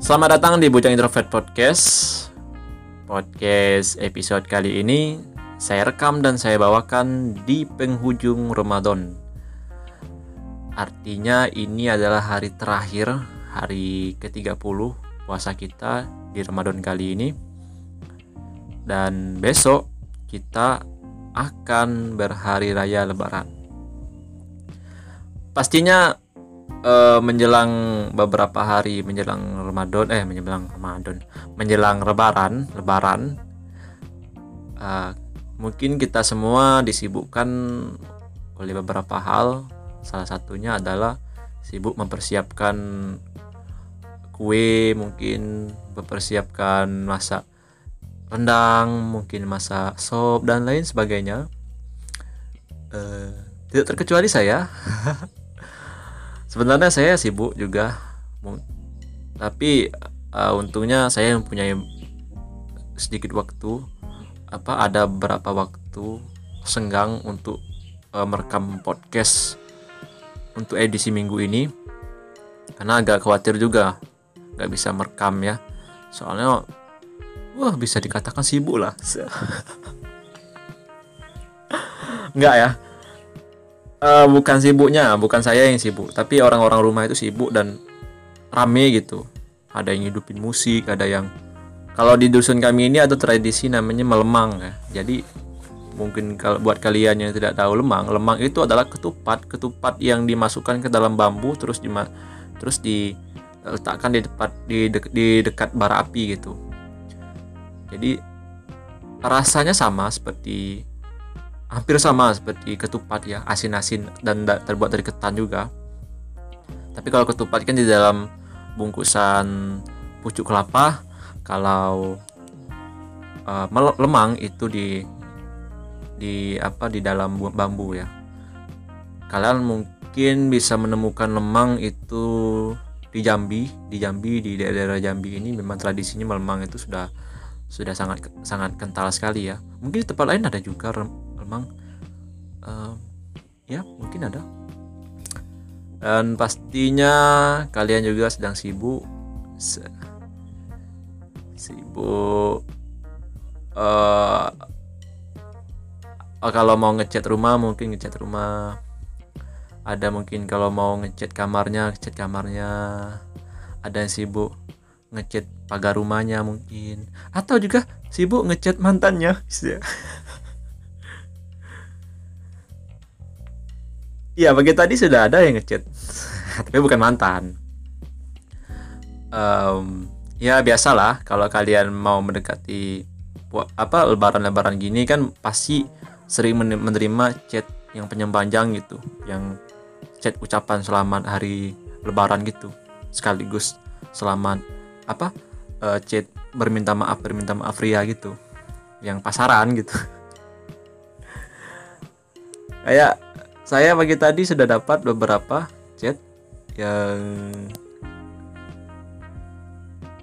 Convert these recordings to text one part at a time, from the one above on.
Selamat datang di Bujang Introvert Podcast. Podcast episode kali ini saya rekam dan saya bawakan di penghujung Ramadan. Artinya ini adalah hari terakhir, hari ke-30 puasa kita di Ramadan kali ini. Dan besok kita akan berhari raya lebaran. Pastinya uh, menjelang beberapa hari menjelang Ramadan eh menjelang Ramadan menjelang Lebaran Lebaran uh, mungkin kita semua disibukkan oleh beberapa hal. Salah satunya adalah sibuk mempersiapkan kue mungkin mempersiapkan masak rendang mungkin masak sop dan lain sebagainya. Uh, tidak terkecuali saya sebenarnya saya sibuk juga. Tapi uh, untungnya saya mempunyai sedikit waktu. Apa ada beberapa waktu senggang untuk uh, merekam podcast untuk edisi minggu ini. Karena agak khawatir juga nggak bisa merekam ya. Soalnya wah bisa dikatakan sibuk lah. Nggak ya uh, bukan sibuknya bukan saya yang sibuk tapi orang-orang rumah itu sibuk dan rame gitu. Ada yang hidupin musik ada yang kalau di dusun kami ini ada tradisi namanya melemang ya. Jadi mungkin kalau buat kalian yang tidak tahu lemang lemang itu adalah ketupat ketupat yang dimasukkan ke dalam bambu terus di terus diletakkan di dekat di, de, di dekat bara api gitu. Jadi rasanya sama seperti hampir sama seperti ketupat ya asin-asin dan terbuat dari ketan juga. Tapi kalau ketupat kan di dalam bungkusan pucuk kelapa kalau uh, lemang itu di di apa di dalam bambu ya. Kalian mungkin bisa menemukan lemang itu di Jambi. Di Jambi di daerah Jambi ini memang tradisinya lemang itu sudah sudah sangat sangat kental sekali ya. Mungkin di tempat lain ada juga memang uh, ya mungkin ada. Dan pastinya kalian juga sedang sibuk sibuk uh, kalau mau ngecat rumah mungkin ngecat rumah. Ada mungkin kalau mau ngecat kamarnya ngecat kamarnya. Ada yang sibuk ngecat pagar rumahnya mungkin. Atau juga sibuk ngecat mantannya Iya, bagi tadi sudah ada yang ngechat, tapi bukan mantan. Um, ya biasalah kalau kalian mau mendekati apa lebaran-lebaran gini kan pasti sering menerima chat yang panjang gitu, yang chat ucapan selamat hari lebaran gitu, sekaligus selamat apa uh, chat berminta maaf berminta maaf ria gitu, yang pasaran gitu. Kayak saya pagi tadi sudah dapat beberapa chat yang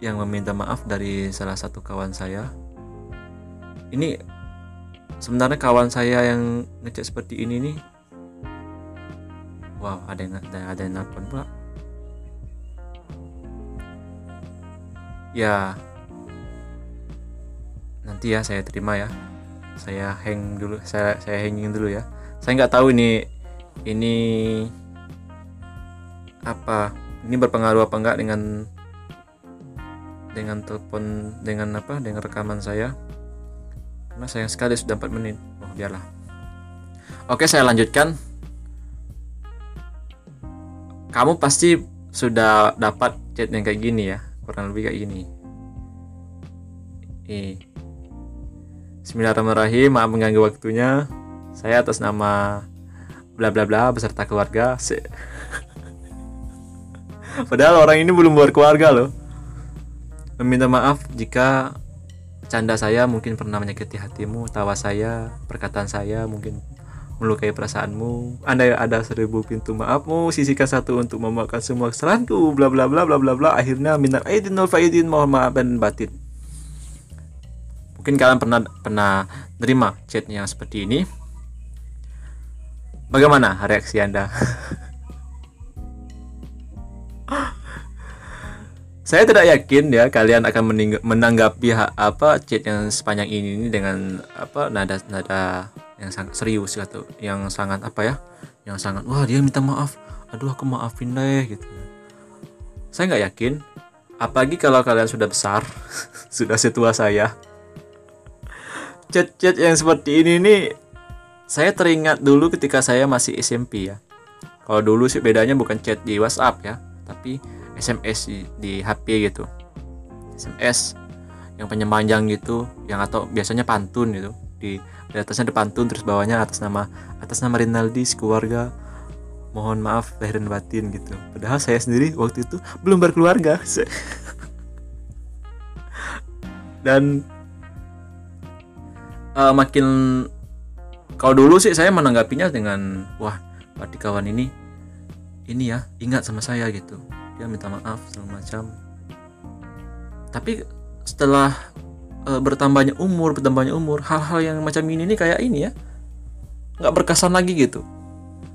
yang meminta maaf dari salah satu kawan saya. Ini sebenarnya kawan saya yang ngechat seperti ini nih. Wow, ada yang ada, ada yang nelfon pula. Ya, nanti ya saya terima ya. Saya hang dulu, saya saya hanging dulu ya. Saya nggak tahu ini ini apa? Ini berpengaruh apa enggak dengan dengan telepon dengan apa? Dengan rekaman saya? Karena sayang sekali sudah 4 menit. Oh biarlah. Oke saya lanjutkan. Kamu pasti sudah dapat chat yang kayak gini ya kurang lebih kayak gini. Eh Bismillahirrahmanirrahim maaf mengganggu waktunya. Saya atas nama bla bla bla beserta keluarga Se padahal orang ini belum berkeluarga loh. Meminta maaf jika canda saya mungkin pernah menyakiti hatimu tawa saya perkataan saya mungkin melukai perasaanmu. Anda ada seribu pintu maafmu sisihkan satu untuk memaafkan semua kesalahanku bla bla bla bla bla bla. Akhirnya minta aidin wal faidin mohon maaf dan batin. Mungkin kalian pernah pernah nerima chatnya seperti ini Bagaimana reaksi Anda? saya tidak yakin ya kalian akan menanggapi apa chat yang sepanjang ini, ini dengan apa nada nada yang sangat serius gitu. Yang sangat apa ya yang sangat wah dia minta maaf. Aduh aku maafin deh gitu. Saya nggak yakin. Apalagi kalau kalian sudah besar sudah setua saya. Chat-chat yang seperti ini nih saya teringat dulu ketika saya masih SMP ya. Kalau dulu sih bedanya bukan chat di WhatsApp ya tapi SMS di, di HP gitu. SMS yang panjang gitu yang atau biasanya pantun gitu. Di, di atasnya ada pantun terus bawahnya atas nama atas nama Rinaldi keluarga mohon maaf lahir dan batin gitu. Padahal saya sendiri waktu itu belum berkeluarga. Dan uh, makin kalau dulu sih saya menanggapinya dengan wah berarti kawan ini ini ya ingat sama saya gitu. Dia minta maaf segala macam. Tapi setelah e, bertambahnya umur bertambahnya umur hal-hal yang macam ini nih kayak ini ya nggak berkesan lagi gitu.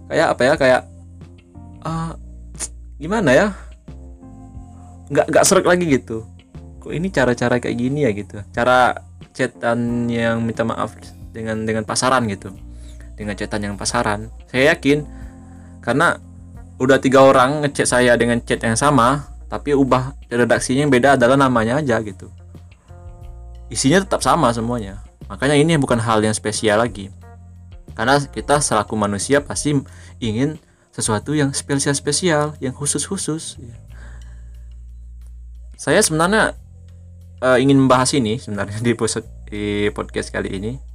Kayak apa ya kayak uh, gimana ya nggak nggak serak lagi gitu. Kok ini cara-cara kayak gini ya gitu. Cara chatan yang minta maaf dengan dengan pasaran gitu. Dengan chatan yang pasaran. Saya yakin karena udah tiga orang ngechat saya dengan chat yang sama tapi ubah redaksinya yang beda adalah namanya aja gitu. Isinya tetap sama semuanya. Makanya ini bukan hal yang spesial lagi. Karena kita selaku manusia pasti ingin sesuatu yang spesial-spesial yang khusus-khusus. Saya sebenarnya uh, ingin membahas ini sebenarnya di podcast kali ini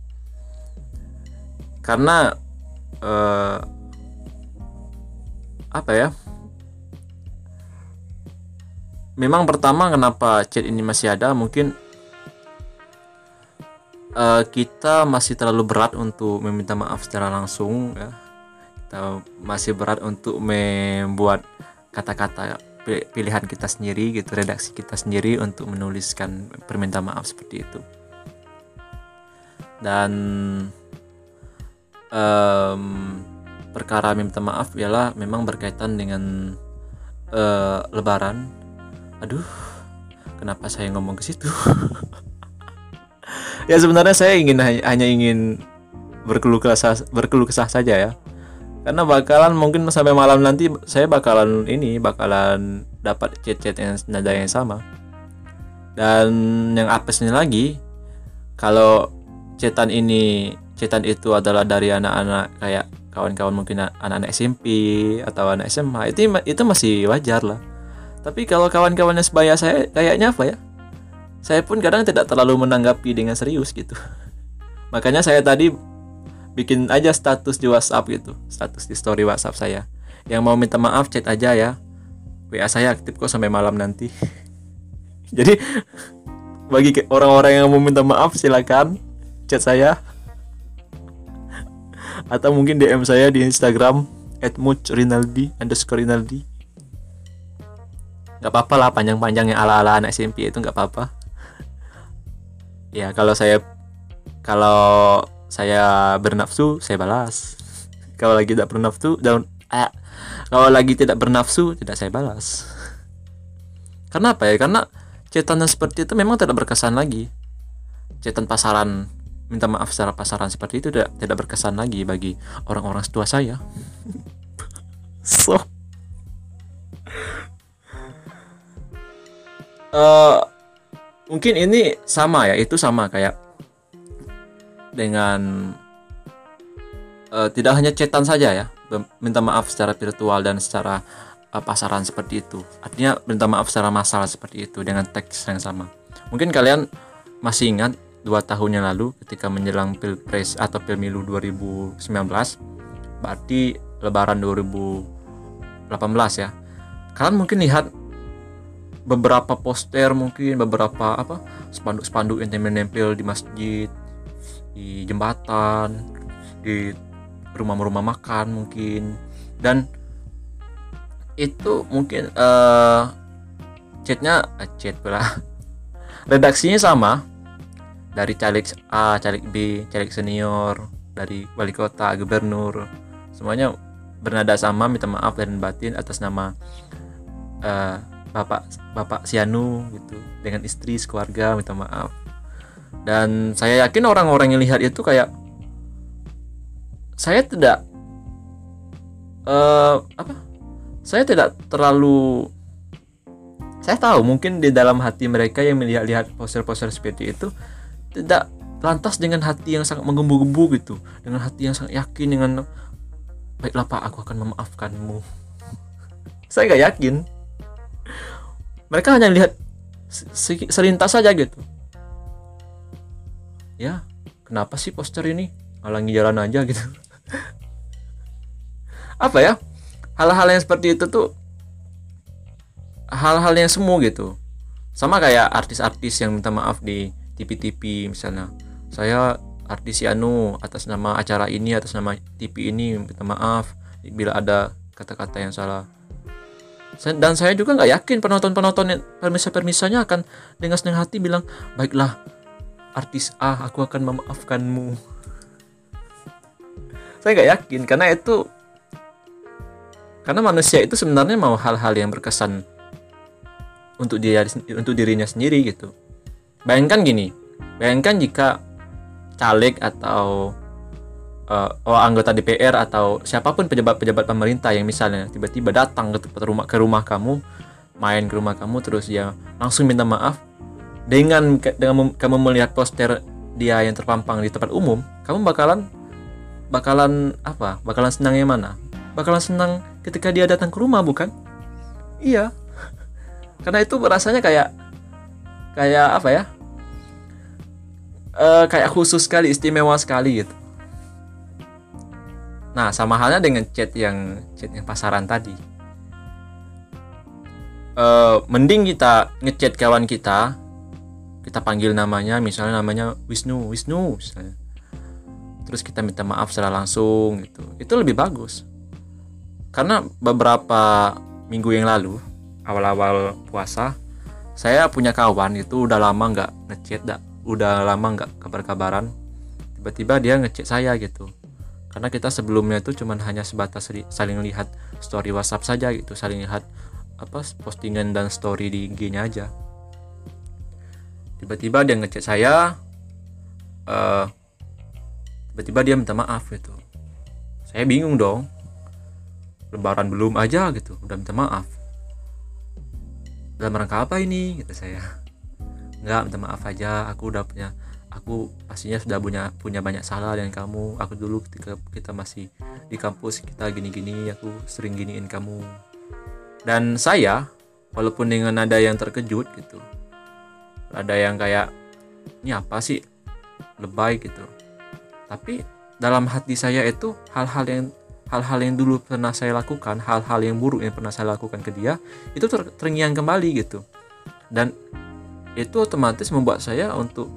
karena uh, apa ya? Memang pertama kenapa chat ini masih ada mungkin uh, kita masih terlalu berat untuk meminta maaf secara langsung ya. Kita masih berat untuk membuat kata-kata pilihan kita sendiri gitu redaksi kita sendiri untuk menuliskan permintaan maaf seperti itu. Dan um, perkara minta maaf ialah memang berkaitan dengan uh, lebaran. Aduh kenapa saya ngomong ke situ? Ya sebenarnya saya ingin hanya ingin berkeluh kesah berkeluh kesah saja ya. Karena bakalan mungkin sampai malam nanti saya bakalan ini bakalan dapat chat-chat yang nada yang sama. Dan yang apesnya lagi kalau cetan ini cetan itu adalah dari anak-anak kayak kawan-kawan mungkin anak-anak SMP atau anak SMA itu itu masih wajar lah. Tapi kalau kawan-kawannya sebaya saya kayaknya apa ya? Saya pun kadang tidak terlalu menanggapi dengan serius gitu. Makanya saya tadi bikin aja status di WhatsApp gitu. Status di story WhatsApp saya. Yang mau minta maaf chat aja ya. WA saya aktif kok sampai malam nanti. Jadi bagi orang-orang yang mau minta maaf silakan chat saya atau mungkin DM saya di Instagram @muchrinaldi underscore rinaldi. Nggak apa-apa lah panjang-panjang yang ala-ala anak SMP itu nggak apa-apa. Ya kalau saya kalau saya bernafsu saya balas. Kalau lagi tidak bernafsu dan eh, kalau lagi tidak bernafsu tidak saya balas. Karena apa ya? Karena cetan seperti itu memang tidak berkesan lagi. Cetan pasaran minta maaf secara pasaran seperti itu tidak tidak berkesan lagi bagi orang-orang tua saya. so. Uh, mungkin ini sama ya itu sama kayak dengan uh, tidak hanya cetan saja ya minta maaf secara virtual dan secara uh, pasaran seperti itu. Artinya minta maaf secara massal seperti itu dengan teks yang sama. Mungkin kalian masih ingat dua tahun yang lalu ketika menjelang pilpres atau pemilu 2019 berarti lebaran 2018 ya. Kalian mungkin lihat beberapa poster mungkin beberapa apa spanduk-spanduk yang menempel di masjid di jembatan di rumah-rumah makan mungkin. Dan itu mungkin uh, chatnya uh, chat pula. Redaksinya sama dari caleg A, caleg B, caleg senior, dari wali kota, gubernur, semuanya bernada sama minta maaf dan batin atas nama uh, bapak bapak Sianu gitu. Dengan istri sekeluarga minta maaf. Dan saya yakin orang-orang yang lihat itu kayak saya tidak uh, apa? Saya tidak terlalu saya tahu mungkin di dalam hati mereka yang melihat-lihat poster-poster seperti itu tidak lantas dengan hati yang sangat menggembu-gembu gitu dengan hati yang sangat yakin dengan baiklah pak aku akan memaafkanmu. Saya nggak yakin. Mereka hanya lihat selintas saja gitu. Ya kenapa sih poster ini? Halangi jalan aja gitu. Apa ya? Hal-hal yang seperti itu tuh hal-hal yang semu gitu. Sama kayak artis-artis yang minta maaf di TV-TV misalnya saya artis Anu atas nama acara ini atas nama TV ini minta maaf bila ada kata-kata yang salah. Dan saya juga nggak yakin penonton-penonton permisa-permisanya akan dengan senang hati bilang baiklah artis A aku akan memaafkanmu. Saya nggak yakin karena itu karena manusia itu sebenarnya mau hal-hal yang berkesan untuk dia untuk dirinya sendiri gitu bayangkan gini bayangkan jika caleg atau uh, anggota DPR atau siapa pun pejabat-pejabat pemerintah yang misalnya tiba-tiba datang ke tempat rumah ke rumah kamu, main ke rumah kamu terus dia langsung minta maaf dengan dengan kamu melihat poster dia yang terpampang di tempat umum, kamu bakalan bakalan apa? Bakalan senang yang mana? Bakalan senang ketika dia datang ke rumah bukan? Iya. Karena itu rasanya kayak kayak apa ya? Uh, kayak khusus sekali, istimewa sekali gitu Nah, sama halnya dengan chat yang chat yang pasaran tadi. Uh, mending kita ngechat kawan kita, kita panggil namanya, misalnya namanya Wisnu, Wisnu, misalnya. Terus kita minta maaf secara langsung gitu. Itu lebih bagus. Karena beberapa minggu yang lalu, awal-awal puasa, saya punya kawan itu udah lama nggak ngechat, udah lama nggak kabar-kabaran. Tiba-tiba dia ngechat saya gitu. Karena kita sebelumnya itu cuman hanya sebatas saling lihat story WhatsApp saja gitu saling lihat apa postingan dan story di IG-nya aja. Tiba-tiba dia ngechat saya uh, tiba-tiba dia minta maaf gitu. Saya bingung dong. Lebaran belum aja gitu udah minta maaf. Dalam rangka apa ini? Gitu saya nggak minta maaf aja. Aku udah punya aku pastinya sudah punya punya banyak salah dengan kamu. Aku dulu ketika kita masih di kampus kita gini-gini aku sering giniin kamu. Dan saya walaupun dengan ada yang terkejut gitu ada yang kayak ini apa sih? Lebay gitu. Tapi dalam hati saya itu hal-hal yang hal-hal yang dulu pernah saya lakukan hal-hal yang buruk yang pernah saya lakukan ke dia itu ter terngiang kembali gitu. Dan itu otomatis membuat saya untuk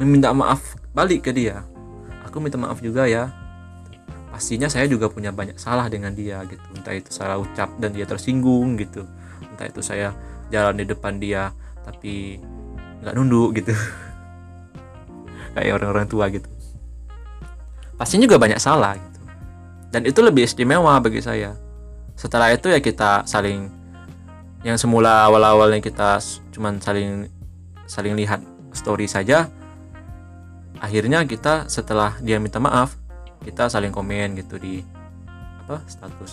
meminta maaf balik ke dia. Aku minta maaf juga ya. Pastinya saya juga punya banyak salah dengan dia gitu. Entah itu salah ucap dan dia tersinggung gitu. Entah itu saya jalan di depan dia tapi nggak nunduk gitu. Kayak orang-orang tua gitu. Pastinya juga banyak salah gitu. Dan itu lebih istimewa bagi saya. Setelah itu ya kita saling yang semula awal-awalnya kita cuman saling saling lihat story saja akhirnya kita setelah dia minta maaf kita saling komen gitu di apa status.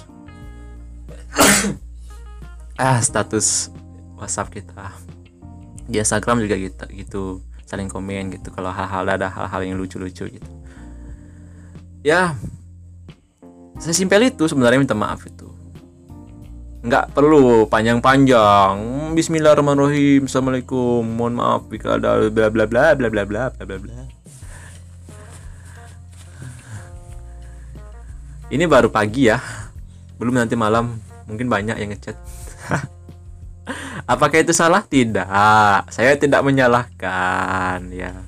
Ah status WhatsApp kita. Di Instagram juga gitu gitu. Saling komen gitu kalau hal-hal ada hal-hal yang lucu-lucu gitu. Ya saya simpel itu sebenarnya minta maaf itu nggak perlu panjang-panjang. Bismillahirrahmanirrahim. Assalamualaikum. Mohon maaf jika ada bla bla bla bla bla bla bla bla ini baru pagi ya. Belum nanti malam. Mungkin banyak yang ngechat. Apakah itu salah? Tidak. Saya tidak menyalahkan ya.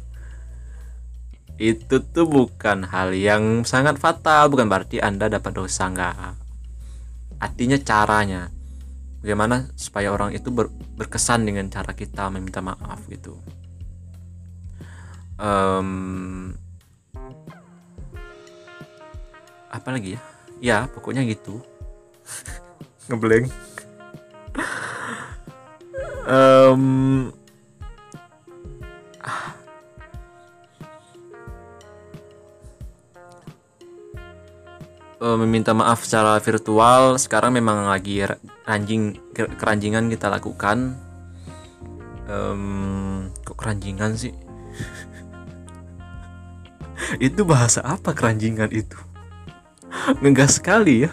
Itu tuh bukan hal yang sangat fatal. Bukan berarti anda dapat dosa enggak artinya caranya. Bagaimana supaya orang itu ber, berkesan dengan cara kita meminta maaf gitu. Um, apa lagi ya? Ya pokoknya gitu. Ngebleng Em, eh, meminta maaf secara virtual. Sekarang memang lagi ra- ranjing ker- keranjingan kita lakukan. Em, kok keranjingan sih? Itu bahasa apa keranjingan itu? Ngegas sekali ya.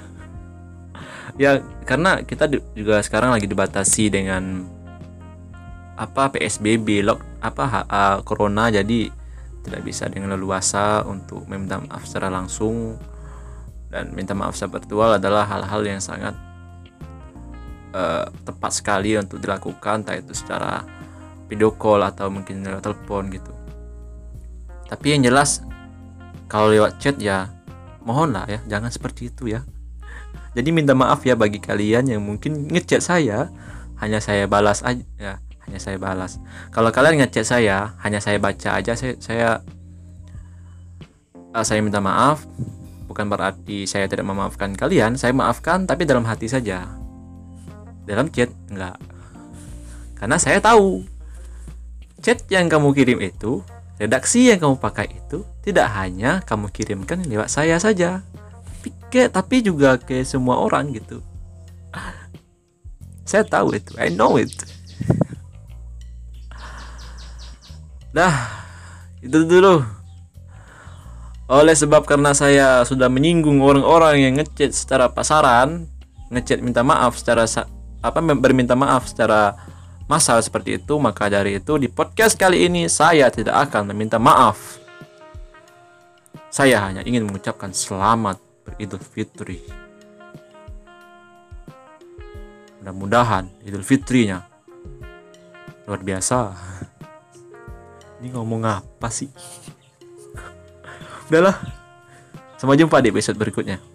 Ya karena kita juga sekarang lagi dibatasi dengan apa PSBB lock apa ha- corona. Jadi tidak bisa dengan leluasa untuk meminta maaf secara langsung dan minta maaf secara virtual adalah hal-hal yang sangat eh, tepat sekali untuk dilakukan entah itu secara video call atau mungkin lewat telepon gitu. Tapi yang jelas kalau lewat chat ya mohonlah ya jangan seperti itu ya. Jadi minta maaf ya bagi kalian yang mungkin ngechat saya hanya saya balas aja ya hanya saya balas. Kalau kalian ngechat saya hanya saya baca aja saya saya eh, saya minta maaf bukan berarti saya tidak memaafkan kalian saya maafkan tapi dalam hati saja. Dalam chat enggak. Karena saya tahu chat yang kamu kirim itu redaksi yang kamu pakai itu tidak hanya kamu kirimkan lewat saya saja tapi ke tapi juga ke semua orang gitu. Saya tahu itu I know it. Dah itu dulu oleh sebab karena saya sudah menyinggung orang-orang yang ngechat secara pasaran ngechat minta maaf secara apa berminta maaf secara massal seperti itu maka dari itu di podcast kali ini saya tidak akan meminta maaf. Saya hanya ingin mengucapkan selamat beridul fitri. Mudah-mudahan idul fitrinya luar biasa. Ini ngomong apa sih udahlah. Sampai jumpa di episode berikutnya